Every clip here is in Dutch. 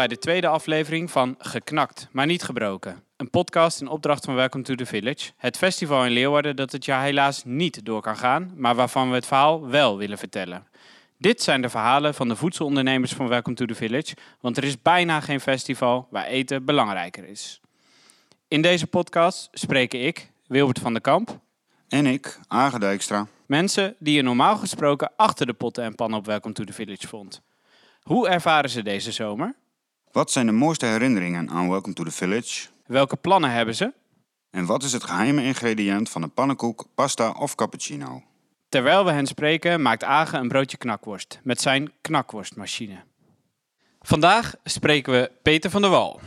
Bij de tweede aflevering van Geknakt, maar niet gebroken. Een podcast in opdracht van Welcome to the Village. Het festival in Leeuwarden dat het jaar helaas niet door kan gaan, maar waarvan we het verhaal wel willen vertellen. Dit zijn de verhalen van de voedselondernemers van Welcome to the Village, want er is bijna geen festival waar eten belangrijker is. In deze podcast spreken ik, Wilbert van der Kamp, En ik, Age Dijkstra. mensen die je normaal gesproken achter de potten en pannen op Welcome to the Village vond. Hoe ervaren ze deze zomer? Wat zijn de mooiste herinneringen aan Welcome to the Village? Welke plannen hebben ze? En wat is het geheime ingrediënt van een pannenkoek, pasta of cappuccino? Terwijl we hen spreken, maakt Age een broodje knakworst met zijn knakworstmachine. Vandaag spreken we Peter van der Wal.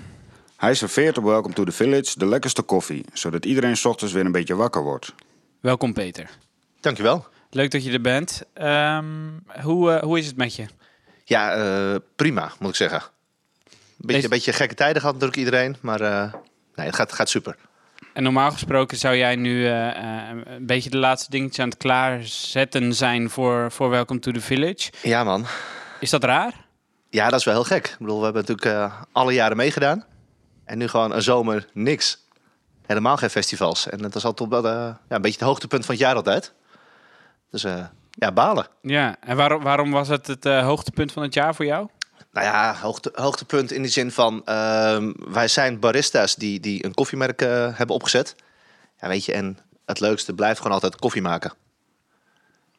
Hij serveert op Welcome to the Village de lekkerste koffie, zodat iedereen 's ochtends weer een beetje wakker wordt. Welkom Peter. Dankjewel. Leuk dat je er bent. Ehm, hoe, eh, hoe is het met je? Ja, eh, prima, moet ik zeggen. Beetje, Deze- beetje gekke tijden gehad natuurlijk iedereen, maar eh, nee, het gaat, gaat super. En normaal gesproken zou jij nu eh, eh, een beetje de laatste dingetjes aan het klaarzetten zijn voor, voor Welcome to the Village. Ja man, Is dat raar? ja dat is wel heel gek. Ik bedoel, we hebben natuurlijk alle jaren meegedaan. En nu gewoon een zomer niks. Helemaal geen festivals. En dat is altijd wel ja, een beetje het hoogtepunt van het jaar altijd. Dus ja, balen. Ja, en waarom, waarom was het het hoogtepunt van het jaar voor jou? Nou ja, hoogte, hoogtepunt in de zin van... ehm, wij zijn barista's die, die een koffiemerk eh, hebben opgezet. Ja, weet je, en het leukste blijft gewoon altijd koffie maken.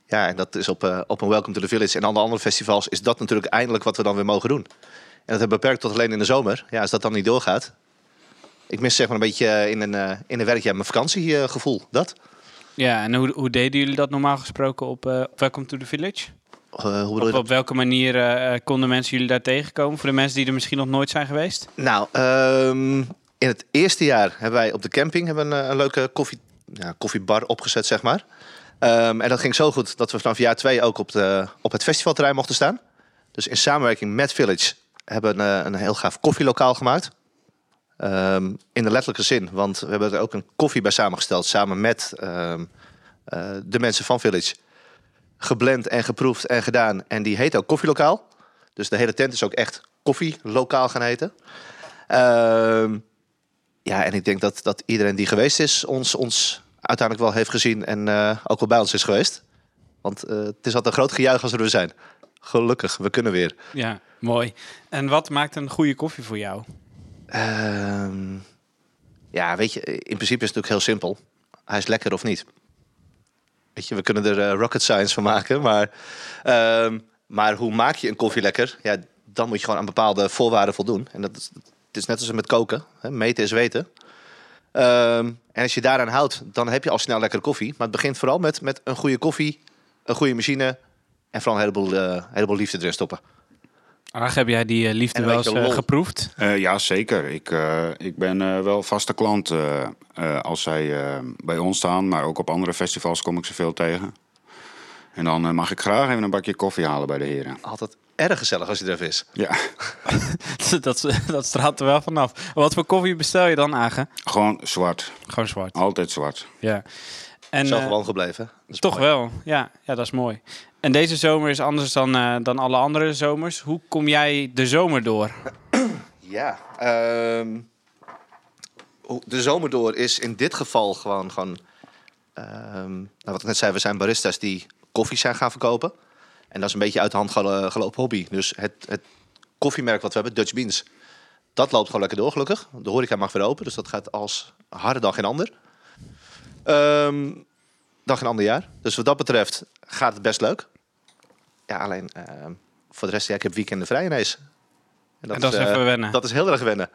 Ja, en dat is op, eh, op een Welcome to the Village en alle andere festivals... is dat natuurlijk eindelijk wat we dan weer mogen doen. En dat hebben we beperkt tot alleen in de zomer. Ja, als dat dan niet doorgaat... Ik mis zeg maar een beetje eh, in een, in een werkjaar mijn vakantiegevoel. Dat. Ja, en hoe, hoe deden jullie dat normaal gesproken op Welcome to the Village? Eh, hoe Op, welke manier eh, konden mensen jullie daar tegenkomen? Voor de mensen die er misschien nog nooit zijn geweest? Nou, ehm, in het eerste jaar hebben wij op de camping hebben een, eh, een leuke koffie, ja, koffiebar opgezet, zeg maar. Ehm, en dat ging zo goed dat we vanaf jaar twee ook op, de, op het festivalterrein mochten staan. Dus in samenwerking met Village hebben we een, eh, een heel gaaf koffielokaal gemaakt. Ehm, in de letterlijke zin, want we hebben er ook een koffie bij samengesteld samen met eh, de mensen van Village. Geblend en geproefd en gedaan. En die heet ook koffielokaal. Dus de hele tent is ook echt koffielokaal gaan heten. Ehm, ja, en ik denk dat, dat iedereen die geweest is, ons, ons uiteindelijk wel heeft gezien en eh, ook wel bij ons is geweest. Want eh, het is altijd een groot gejuich als we er zijn. Gelukkig, we kunnen weer. Ja, mooi. En wat maakt een goede koffie voor jou? Ehm, ja, weet je, in principe is het natuurlijk heel simpel. Hij is lekker of niet. Weet je, we kunnen er eh, rocket science van maken, maar, ehm, maar hoe maak je een koffie lekker? Ja, dan moet je gewoon aan bepaalde voorwaarden voldoen. En dat het is net als met koken. Hè? Meten is weten. Ehm, en als je daaraan houdt, dan heb je al snel lekkere koffie. Maar het begint vooral met, met een goede koffie, een goede machine en vooral een heleboel, eh, heleboel liefde erin stoppen. Ach, heb jij die eh, liefde wel eens eh, geproefd? Eh, ja, zeker. Ik, eh, ik ben eh, wel vaste klant als zij eh, bij ons staan. Maar ook op andere festivals kom ik ze veel tegen. En dan mag ik graag even een bakje koffie halen bij de heren. Altijd erg gezellig als je er is. Ja, dat, dat straalt er wel vanaf. Wat voor koffie bestel je dan, Age? gewoon zwart. Gewoon zwart. Altijd zwart. Ja. En, Zo eh, gewoon gebleven. Toch mooi. wel, ja, ja, dat is mooi. En deze zomer is anders dan, eh, dan alle andere zomers. Hoe kom jij de zomer door? Ja, ehm, de zomer door is in dit geval gewoon, gewoon ehm, nou wat ik net zei, we zijn baristas die koffie zijn gaan verkopen. En dat is een beetje uit de hand gelo- gelopen hobby. Dus het, het koffiemerk wat we hebben, Dutch Beans, dat loopt gewoon lekker door gelukkig. De horeca mag weer open, dus dat gaat als harder dan geen ander. Ehm, dan geen ander jaar. Dus wat dat betreft gaat het best leuk. Ja, alleen ehm, voor de rest, ja, ik heb weekenden vrij ineens. En En dat is eh, even wennen. Dat is heel erg wennen.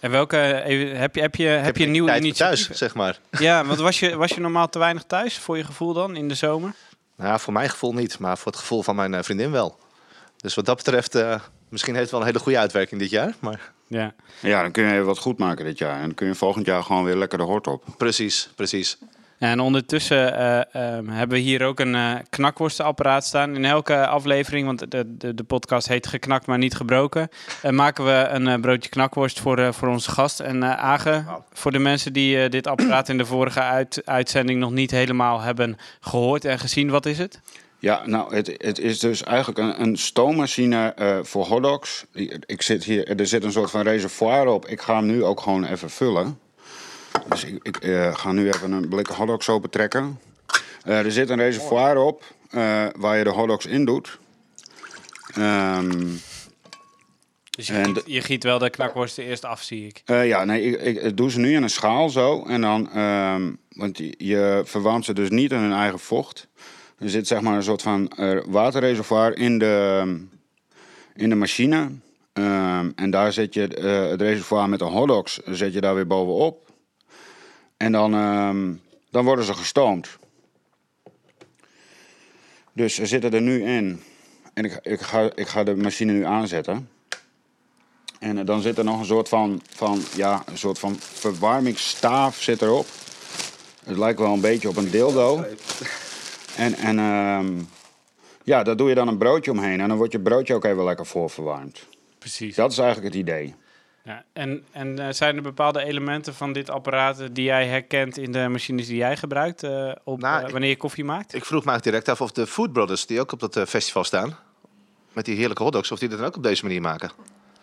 En welke, heb je, heb je, heb je een nieuw tijd voor initiatief? thuis, zeg maar. Ja, want was je, was je normaal te weinig thuis voor je gevoel dan in de zomer? Nou, voor mijn gevoel niet, maar voor het gevoel van mijn eh, vriendin wel. Dus wat dat betreft, eh, misschien heeft het wel een hele goede uitwerking dit jaar. Maar Ja. Ja, dan kun je even wat goed maken dit jaar. En dan kun je volgend jaar gewoon weer lekker de hort op. precies, precies. En ondertussen eh, ehm, hebben we hier ook een eh knakworstenapparaat staan. In elke aflevering, want de, de, de podcast heet Geknakt maar niet gebroken, eh, maken we een broodje knakworst voor, voor onze gast. En eh Age, voor de mensen die dit apparaat in de vorige uit, uitzending nog niet helemaal hebben gehoord en gezien, wat is het? Ja, nou, het, het is dus eigenlijk een, een stoommachine voor hotdogs. Ik zit hier, er zit een soort van reservoir op. Ik ga hem nu ook gewoon even vullen. Dus ik, ik eh, ga nu even een blik hotdogs open trekken. Eh, er zit een reservoir op eh, waar je de hotdogs in doet. Ehm, Dus je, giet, je giet wel de knakworsten eerst af, zie ik. Ja, nee, ik, ik, doe ze nu in een schaal zo. En dan, ehm, want je, verwarmt ze dus niet in hun eigen vocht. Er zit zeg maar een soort van waterreservoir in de, in de machine. Ehm, en daar zet je het reservoir met de hotdogs zet je daar weer bovenop. En dan, ehm, dan worden ze gestoomd. Dus ze zitten er nu in. En ik, ik, ga, ik ga de machine nu aanzetten. En eh, dan zit er nog een soort van, van, ja, een soort van verwarmingsstaaf zit erop. Het lijkt wel een beetje op een dildo. En, en ehm, ja, daar doe je dan een broodje omheen. En dan wordt je broodje ook even lekker voorverwarmd. Precies. Dat is eigenlijk het idee. Ja, en en eh, zijn er bepaalde elementen van dit apparaat die jij herkent in de machines die jij gebruikt eh, op, Nou, eh, wanneer je koffie maakt? Ik vroeg me eigenlijk direct af of de Food Brothers, die ook op dat festival staan, met die heerlijke hotdogs, of die dat dan ook op deze manier maken.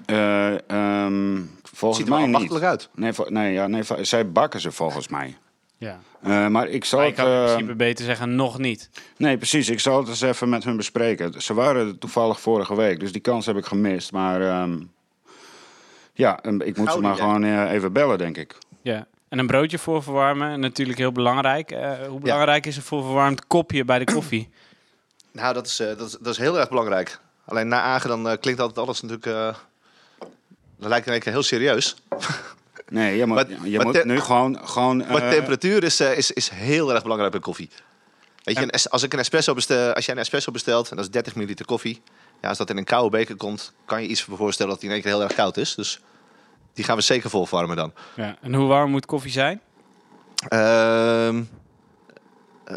Eh, ehm, volgens Ziet er mij wel niet. uit. Nee, nee, ja, nee, zij bakken ze volgens mij. Ja. Eh, maar ik zal Maar het... ik kan in eh, principe beter zeggen nog niet. Nee, precies. Ik zal het eens even met hun bespreken. Ze waren er toevallig vorige week, dus die kans heb ik gemist. Maar ehm, ja, ik moet ze maar gewoon eh, even bellen, denk ik. Ja. En een broodje voorverwarmen, natuurlijk heel belangrijk. Eh, hoe belangrijk is een voorverwarmd kopje bij de koffie? Nou, dat is, eh, dat is, dat is heel erg belangrijk. Alleen na Agen dan klinkt altijd alles natuurlijk... eh dat lijkt in één keer heel serieus. Nee, je moet, Maar- je maar moet nu gewoon... gewoon Maar eh, temperatuur is, is, is heel erg belangrijk bij koffie. Weet je, als, ik een espresso bestel, als jij een espresso bestelt, en dat is 30 milliliter koffie. Ja, als dat in een koude beker komt, kan je iets voor voorstellen dat die in één keer heel erg koud is. Dus die gaan we zeker volvarmen dan. Ja. En hoe warm moet koffie zijn? Eh,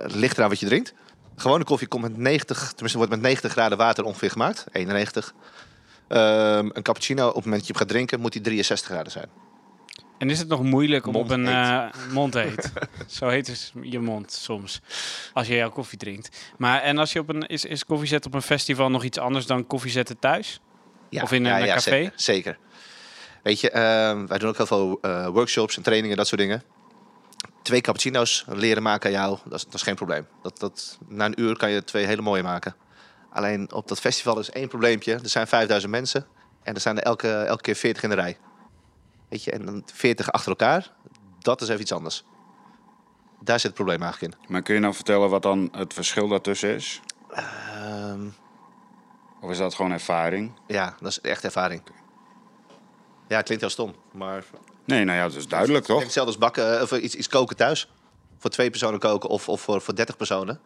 ligt eraan wat je drinkt. Gewone koffie komt met 90, tenminste wordt met 90 graden water ongeveer gemaakt. 91. Ehm, een cappuccino, op het moment dat je hem gaat drinken, moet die 63 graden zijn. En is het nog moeilijk om op een eh mond heet? Zo heet dus je mond soms, als je jouw koffie drinkt. Maar en als je op een is, is koffie zetten op een festival nog iets anders dan koffie zetten thuis? Ja, Of in een café? Zeker, zeker. Weet je, ehm, wij doen ook heel veel eh, workshops en trainingen, dat soort dingen. Twee cappuccino's leren maken aan jou, dat is, dat is geen probleem. Dat, dat, na een uur kan je twee hele mooie maken. Alleen op dat festival is één probleempje. Er zijn 5000 mensen en er zijn er elke, elke keer 40 in de rij. Weet je, en dan 40 achter elkaar, dat is even iets anders. Daar zit het probleem eigenlijk in. Maar kun je nou vertellen wat dan het verschil daartussen is? Ehm, Of is dat gewoon ervaring? ja, dat is echt ervaring. Ja, het klinkt heel stom, maar Nee, nou ja, dat is duidelijk, toch? hetzelfde als bakken eh, of iets, iets koken thuis. Voor twee personen koken of, of voor, voor 30 personen.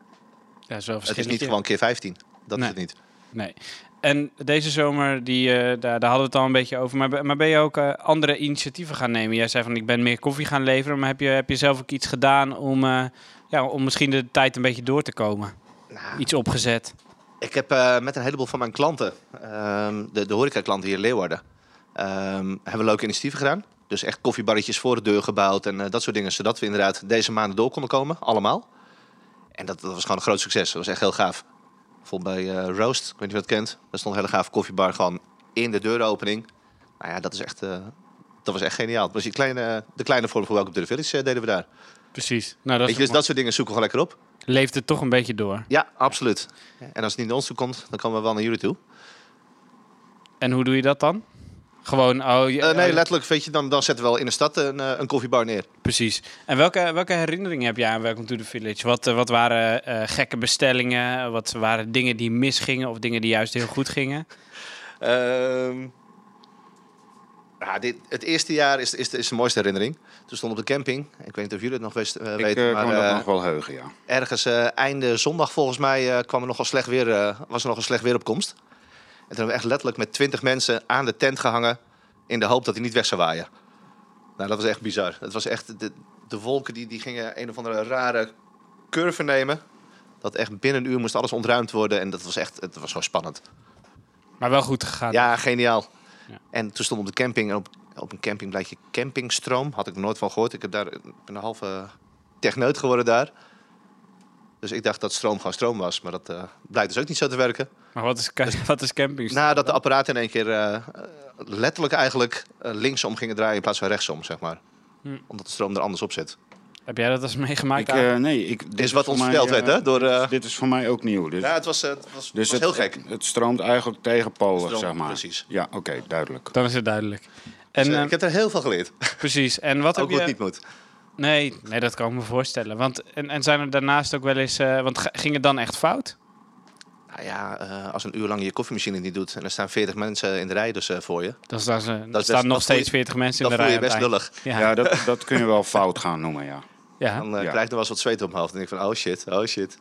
Ja, zo Het is niet gewoon keer 15. Dat Nee. is het niet. Nee. En deze zomer, die, eh, daar, daar hadden we het al een beetje over. Maar, maar ben je ook eh, andere initiatieven gaan nemen? Jij zei van ik ben meer koffie gaan leveren. Maar heb je, heb je zelf ook iets gedaan om, eh, ja, om misschien de tijd een beetje door te komen? Nou, Iets opgezet? ik heb met een heleboel van mijn klanten, ehm, de, de horecaklanten hier in Leeuwarden, ehm, hebben we leuke initiatieven gedaan. Dus echt koffiebarretjes voor de deur gebouwd en dat soort dingen. Zodat we inderdaad deze maanden door konden komen, allemaal. En dat, dat was gewoon een groot succes. Dat was echt heel gaaf. Bijvoorbeeld bij eh, Roast, ik weet niet of je dat kent. Daar stond een hele gaaf koffiebar gewoon in de deuropening. Nou ja, dat is echt, eh, dat was echt geniaal. Dat was die kleine, de kleine vorm van Welcome to the Village deden we daar. Precies. Nou, dat Weet je, dus dat soort dingen zoeken we gewoon lekker op. leeft het toch een beetje door. Ja, absoluut. En als het niet naar ons toe komt, dan komen we wel naar jullie toe. En hoe doe je dat dan? Gewoon, oh, je- Eh, nee, oh, letterlijk, weet je, dan, dan zetten we wel in de stad een, eh, een koffiebar neer. precies. En welke, welke herinneringen heb jij aan Welcome to the Village? Wat, eh, wat waren eh, gekke bestellingen? Wat waren dingen die misgingen of dingen die juist heel goed gingen? Ehm, ja, dit, het eerste jaar is, is, de- is de mooiste herinnering. Toen stond op de camping. Ik weet niet of jullie het nog wist, eh, Ik weten. eh, maar kan me dat eh, nog wel heugen, ja. ergens eh, einde zondag volgens mij eh, kwam er nogal slecht weer, eh, was er nog een slecht weeropkomst. En toen hebben we echt letterlijk met twintig mensen aan de tent gehangen. In de hoop dat hij niet weg zou waaien. Nou, dat was echt bizar. Het was echt, de, de wolken die, die gingen een of andere rare curve nemen. Dat echt binnen een uur moest alles ontruimd worden. En dat was echt, het was gewoon spannend. Maar wel goed gegaan. Ja, geniaal. Ja. En toen stond op de camping, en op, op een camping blijkt je campingstroom. Had ik nooit van gehoord. Ik heb daar ben een halve techneut geworden daar. Dus ik dacht dat stroom gewoon stroom was. Maar dat eh, blijkt dus ook niet zo te werken. Maar wat is, ca- wat is camping? Nadat de apparaten in één keer eh, letterlijk eigenlijk eh, linksom gingen draaien in plaats van rechtsom, zeg maar. Hm. Omdat de stroom er anders op zit. Heb jij dat eens meegemaakt? Ik, nee, ik, dit is wat ons verteld werd, hè, door, eh, Dit is voor mij ook nieuw. Dus, Ja, het was, het was, dus was het, heel gek. Het, het stroomt eigenlijk tegenpolig, Stroom, zeg maar. precies. Ja, oké, duidelijk. Dan is het duidelijk. Dus, En, ik heb er heel veel geleerd. precies. En wat Ook heb je... het niet moet. Nee, nee, dat kan ik me voorstellen. Want, en, en zijn er daarnaast ook wel eens... eh, want ging het dan echt fout? Nou ja, eh, als een uur lang je koffiemachine niet doet en er staan 40 mensen in de rij dus eh, voor je, Dan staan, ze, best- staan nog dat voel je- steeds 40 mensen in de voel rij. je best lullig. Ja, Ja, dat, dat kun je wel fout gaan noemen, ja. ja. Dan Ja. krijg je nog wel eens wat zweet op mijn hoofd. En denk ik van, oh shit, oh shit.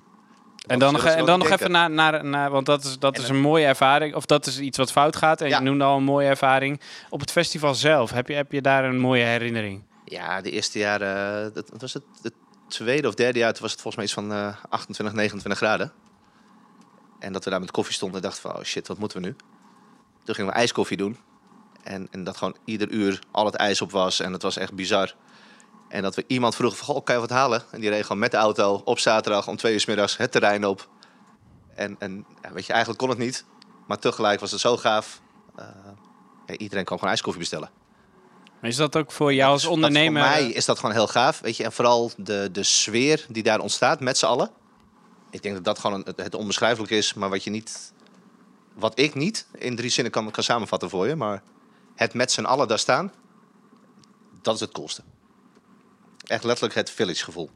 En dan nog, en dan nog even naar, naar, naar... Want dat is, dat is een mooie ervaring. Of dat is iets wat fout gaat. En Ja. je noemde al een mooie ervaring. Op het festival zelf, heb je, heb je daar een mooie herinnering? Ja, de eerste jaren, dat dat was het, het tweede of derde jaar, toen was het volgens mij iets van eh 28, 29 graden. En dat we daar met koffie stonden en dachten van, oh shit, wat moeten we nu? Toen gingen we ijskoffie doen. En, en dat gewoon ieder uur al het ijs op was. En het was echt bizar. En dat we iemand vroegen van, kan je wat halen? En die reed gewoon met de auto op zaterdag om twee uur 's middags het terrein op. En, en weet je, eigenlijk kon het niet. Maar tegelijk was het zo gaaf. Eh, iedereen kon gewoon ijskoffie bestellen. Maar is dat ook voor jou als ondernemer... Voor mij is dat gewoon heel gaaf. Weet je, en vooral de, de sfeer die daar ontstaat met z'n allen. Ik denk dat dat gewoon een- het, onbeschrijfelijk is, maar wat je niet. Wat ik niet in drie zinnen kan, kan samenvatten voor je. Maar het met z'n allen daar staan, dat is het coolste. Echt letterlijk het village gevoel.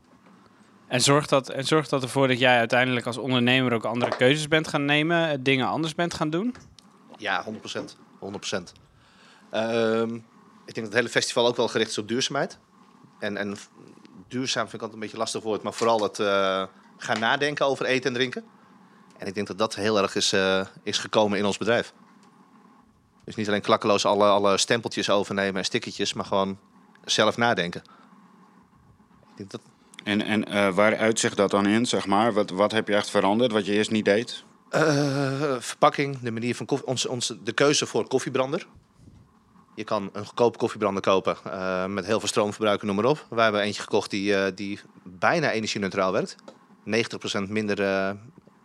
En zorgt, dat, en zorgt dat ervoor dat jij uiteindelijk als ondernemer ook andere keuzes bent gaan nemen, eh, dingen anders bent gaan doen? Ja, 100%. 100%. Ehm, ik denk dat het hele festival ook wel gericht is op duurzaamheid. En, en duurzaam vind ik altijd een beetje lastig woord, maar vooral het eh, gaan nadenken over eten en drinken. En ik denk dat dat heel erg is, eh, is gekomen in ons bedrijf. Dus niet alleen klakkeloos alle, alle stempeltjes overnemen en stickertjes, maar gewoon zelf nadenken. Ik denk dat, En, en eh, waar uitzicht dat dan in, zeg maar? Wat, wat heb je echt veranderd, wat je eerst niet deed? Verpakking, de manier van koffie, ons, ons, de keuze voor koffiebrander. Je kan een goedkope koffiebrander kopen eh, met heel veel stroomverbruik, noem maar op. Wij hebben eentje gekocht die, eh, die bijna energie-neutraal werkt. 90% minder, eh,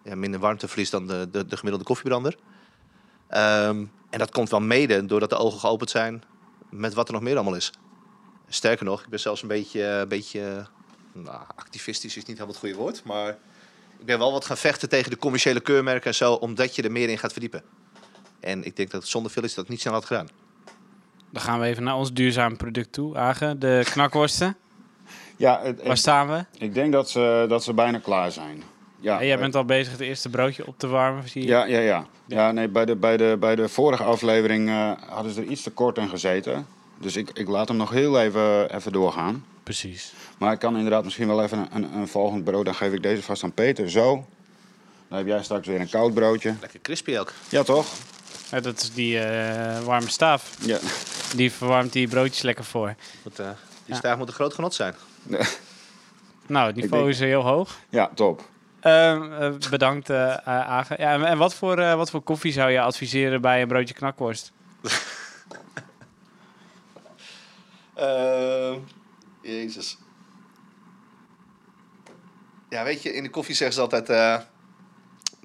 ja, minder warmteverlies dan de, de, de gemiddelde koffiebrander. Ehm, en dat komt wel mede doordat de ogen geopend zijn met wat er nog meer allemaal is. Sterker nog, ik ben zelfs een beetje, een beetje nou, activistisch is niet helemaal het goede woord, maar ik ben wel wat gaan vechten tegen de commerciële keurmerken en zo, omdat je er meer in gaat verdiepen. En ik denk dat zonder Philips dat niet snel had gedaan. Dan gaan we even naar ons duurzaam product toe, Agen. De knakworsten. Ja, het- Waar staan we? ik denk dat ze, dat ze bijna klaar zijn. Ja, Hey, jij eh, bent al bezig het eerste broodje op te warmen, zie je? Ja, ja, ja. ja nee, bij, de, bij, de, bij de vorige aflevering eh, hadden ze er iets te kort in gezeten. Dus ik, ik laat hem nog heel even, even doorgaan. Precies. Maar ik kan inderdaad misschien wel even een, een, een volgend brood. Dan geef ik deze vast aan Peter. Zo. Dan heb jij straks weer een koud broodje. Lekker crispy ook. Ja, toch? Ja, dat is die eh, warme staaf. Ja. Die verwarmt die broodjes lekker voor. Moet, eh, die Ja. staaf moet een groot genot zijn. Nou, het niveau denk- is heel hoog. Ja, top. Ehm, eh, bedankt, eh eh, Agen. Ja, en, en wat, voor, eh, wat voor koffie zou je adviseren bij een broodje knakworst? Ehm, Jezus. Ja, weet je, in de koffie zeggen ze altijd... eh,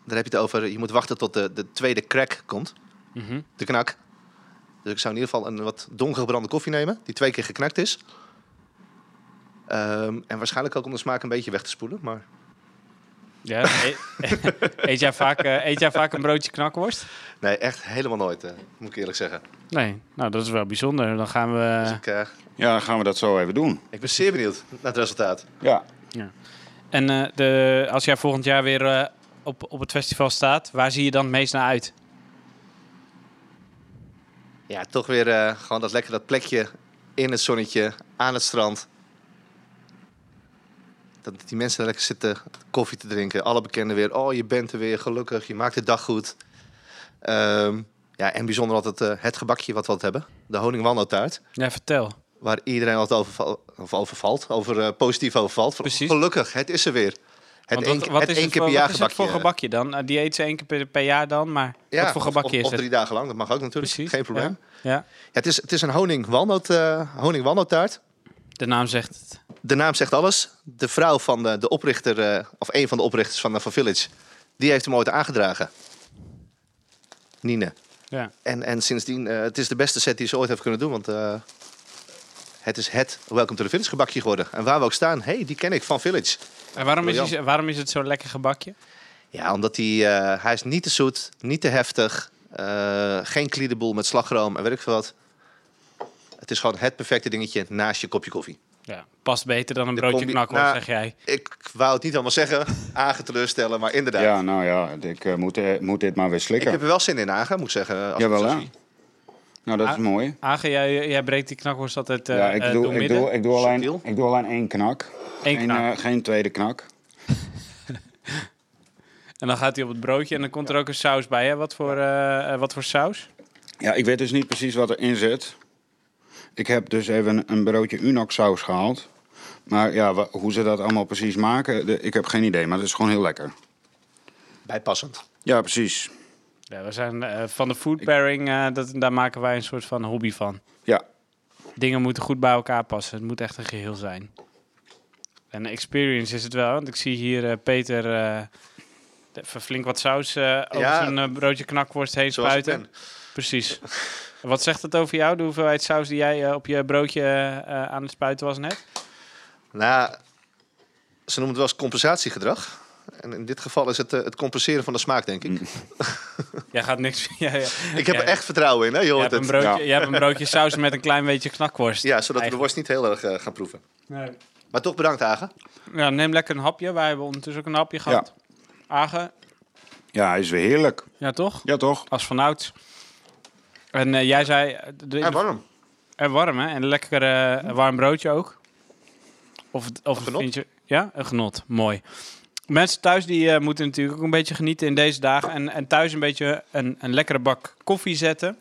daar heb je het over, je moet wachten tot de, de tweede crack komt. Mhm. De knak. Dus ik zou in ieder geval een wat donkergebrande koffie nemen, die twee keer geknakt is. Ehm, en waarschijnlijk ook om de smaak een beetje weg te spoelen, maar... Ja, e- eet, jij vaak, eh, eet jij vaak een broodje knakworst? Nee, echt helemaal nooit, eh, moet ik eerlijk zeggen. Nee, nou dat is wel bijzonder. Dan gaan we... Dus ik, eh, Ja, dan gaan we dat zo even doen. ik ben zeer benieuwd naar het resultaat. Ja. En eh, de, als jij volgend jaar weer eh, op, op het festival staat, waar zie je dan het meest naar uit? Ja, toch weer eh, gewoon dat lekker dat plekje in het zonnetje, aan het strand. Dat die mensen lekker zitten koffie te drinken. Alle bekenden weer. Oh, je bent er weer, gelukkig. Je maakt de dag goed. Ehm, ja, en bijzonder altijd eh, het gebakje wat we altijd hebben. De honingwalnotaart. Ja, vertel. Waar iedereen altijd over, of overvalt. Over positief overvalt. Precies. Gelukkig, het is er weer. Het Want één, wat, wat het is het keer per jaar wat is het gebakje. voor gebakje dan? Eh, die eet ze één keer per, per jaar dan, maar Ja, wat voor of- gebakje of, is of het? drie dagen lang, dat mag ook natuurlijk. Precies. Geen probleem. Ja. het, is, het is een honing-walnoot, eh, honing-walnoottaart. De naam zegt het. De naam zegt alles. De vrouw van de, de oprichter, eh, of een van de oprichters van, eh, van Village, die heeft hem ooit aangedragen. Nine. Ja. En, en sindsdien, eh, het is de beste set die ze ooit heeft kunnen doen. Want eh, het is het Welcome to the Village gebakje geworden. En waar we ook staan, hey, die ken ik van Village. En waarom is, hij- waarom is het zo'n lekker gebakje? Ja, omdat hij, eh, hij is niet te zoet, niet te heftig. eh, geen kliedeboel met slagroom en weet ik veel wat. Het is gewoon het perfecte dingetje naast je kopje koffie. Ja. Past beter dan een De broodje knakworst, Nou, zeg jij. Ik wou het niet allemaal zeggen, Agen teleurstellen, maar inderdaad. Ja, nou ja, ik eh, moet, moet dit maar weer Ik slikken. heb er wel zin in, Agen, moet ik zeggen. Als ik Jawel, hè? Nou, dat is Ah, mooi. Agen, jij, jij breekt die knakworst altijd eh ja, ik eh, doe, ik, doe, ik, doe alleen, Subtiel. ik doe alleen één knak. Eén geen, knak. eh, geen tweede knak. En dan gaat hij op het broodje en dan komt er ook een saus bij. Hè? Wat, voor, eh, eh, wat voor saus? Ja, ik weet dus niet precies wat erin zit. Ik heb dus even een broodje Unox saus gehaald. Maar ja, hoe ze dat allemaal precies maken, de- ik heb geen idee. Maar het is gewoon heel lekker. Bijpassend. Ja, precies. Ja, we zijn eh, van de food pairing, eh, dat, daar maken wij een soort van hobby van. Ja, Dingen moeten goed bij elkaar passen. Het moet echt een geheel zijn. En experience is het wel, want ik zie hier eh, Peter even flink wat saus over Ja. zijn broodje knakworst heen Zoals spuiten. Precies. Wat zegt het over jou, de hoeveelheid saus die jij op je broodje aan het spuiten was net? Nou, ze noemen het wel eens compensatiegedrag. En in dit geval is het eh, het compenseren van de smaak, denk ik. Jij gaat niks... ja, ja. Ik heb Ja. er echt vertrouwen in, hè? Je Je hebt, een het. broodje, Ja. je hebt een broodje saus met een klein beetje knakworst. Ja, zodat we de worst niet heel erg eh, gaan proeven. Nee. Maar toch bedankt, Agen. Ja, neem lekker een hapje. Wij hebben ondertussen ook een hapje gehad. Agen, ja, hij is weer heerlijk. ja toch? Ja, toch? Als vanouds. En eh, jij zei... De, En warm. en warm, hè? En een lekker eh, warm broodje ook. Of, of Een genot. vind je... Ja, een genot. Mooi. Mensen thuis die eh, moeten natuurlijk ook een beetje genieten in deze dagen. En, en thuis een beetje een, een lekkere bak koffie zetten.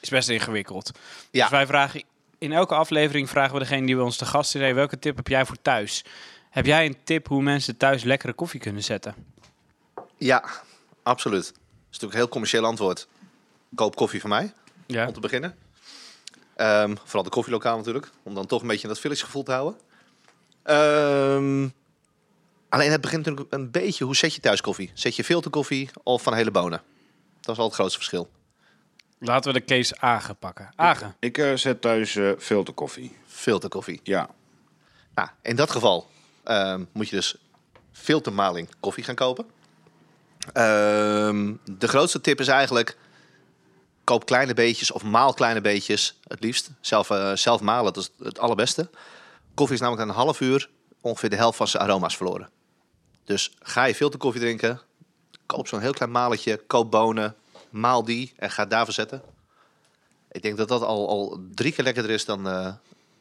Is best ingewikkeld. Ja. Dus wij vragen... In elke aflevering vragen we degene die bij ons te gast is... Hey, welke tip heb jij voor thuis? Heb jij een tip hoe mensen thuis lekkere koffie kunnen zetten? Ja, absoluut. Dat is natuurlijk een heel commercieel antwoord. Koop koffie van mij, Ja. om te beginnen. Ehm, vooral de koffielokaal natuurlijk. Om dan toch een beetje dat village gevoel te houden. Ehm, alleen het begint natuurlijk een beetje... Hoe zet je thuis koffie? Zet je filterkoffie of van hele bonen? Dat is al het grootste verschil. Laten we de case Agen pakken. Agen. Ik eh, zet thuis eh filterkoffie. Filterkoffie. Ja. Nou, in dat geval ehm, moet je dus filtermaling koffie gaan kopen. Ehm, de grootste tip is eigenlijk... koop kleine beetjes of maal kleine beetjes. Het liefst. Zelf, eh, zelf malen, dat is het allerbeste. Koffie is namelijk na een half uur ongeveer de helft van zijn aroma's verloren. Dus ga je filterkoffie drinken... koop zo'n heel klein maletje, koop bonen... maal die en ga daarvoor zetten. Ik denk dat dat al, al drie keer lekkerder is dan, eh,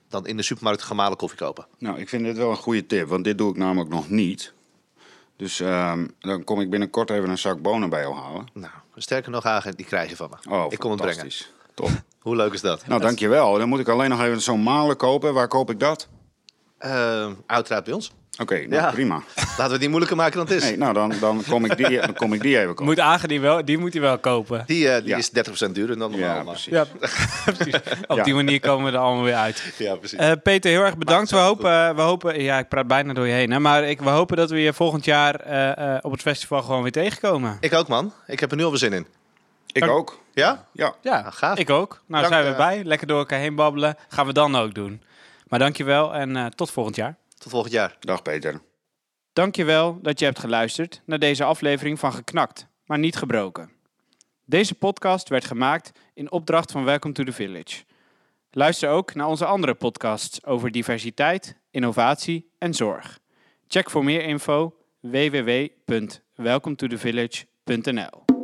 dan in de supermarkt gemalen koffie kopen. Nou, ik vind dit wel een goede tip, want dit doe ik namelijk nog niet. Dus ehm, dan kom ik binnenkort even een zak bonen bij jou halen. Nou, sterker nog, Hagen, die krijg je van me. Oh, ik kom het brengen. Top. Hoe leuk is dat? Nou, dankjewel. Dan moet ik alleen nog even zo'n malen kopen. Waar koop ik dat? Ehm, uiteraard bij ons. Oké, nou, Ja. prima. Laten we het niet moeilijker maken dan het is. Nee, nou, dan, dan, kom ik die, dan kom ik die even kopen. Moet Agen die wel, die moet hij wel kopen. Die, eh, die Ja. is 30% duurder dan normaal. Ja, precies. Ja, precies. Op Ja. die manier komen we er allemaal weer uit. ja, precies. Eh, Peter, heel erg bedankt. We hopen, we hopen, ja, ik praat bijna door je heen, hè, maar ik, we hopen dat we je volgend jaar eh, eh, op het festival gewoon weer tegenkomen. ik ook, man. Ik heb er nu al weer zin in. Ik ook. Ja? Ja. Ja, Nou, gaaf. ik ook. Nou, Dank, zijn we bij. Lekker door elkaar heen babbelen. Gaan we dan ook doen. Maar dankjewel en eh, tot volgend jaar. Tot volgend jaar. Dag Peter. Dankjewel dat je hebt geluisterd naar deze aflevering van Geknakt, maar niet gebroken. Deze podcast werd gemaakt in opdracht van Welcome to the Village. Luister ook naar onze andere podcasts over diversiteit, innovatie en zorg. Check voor meer info www.welcometothe village.nl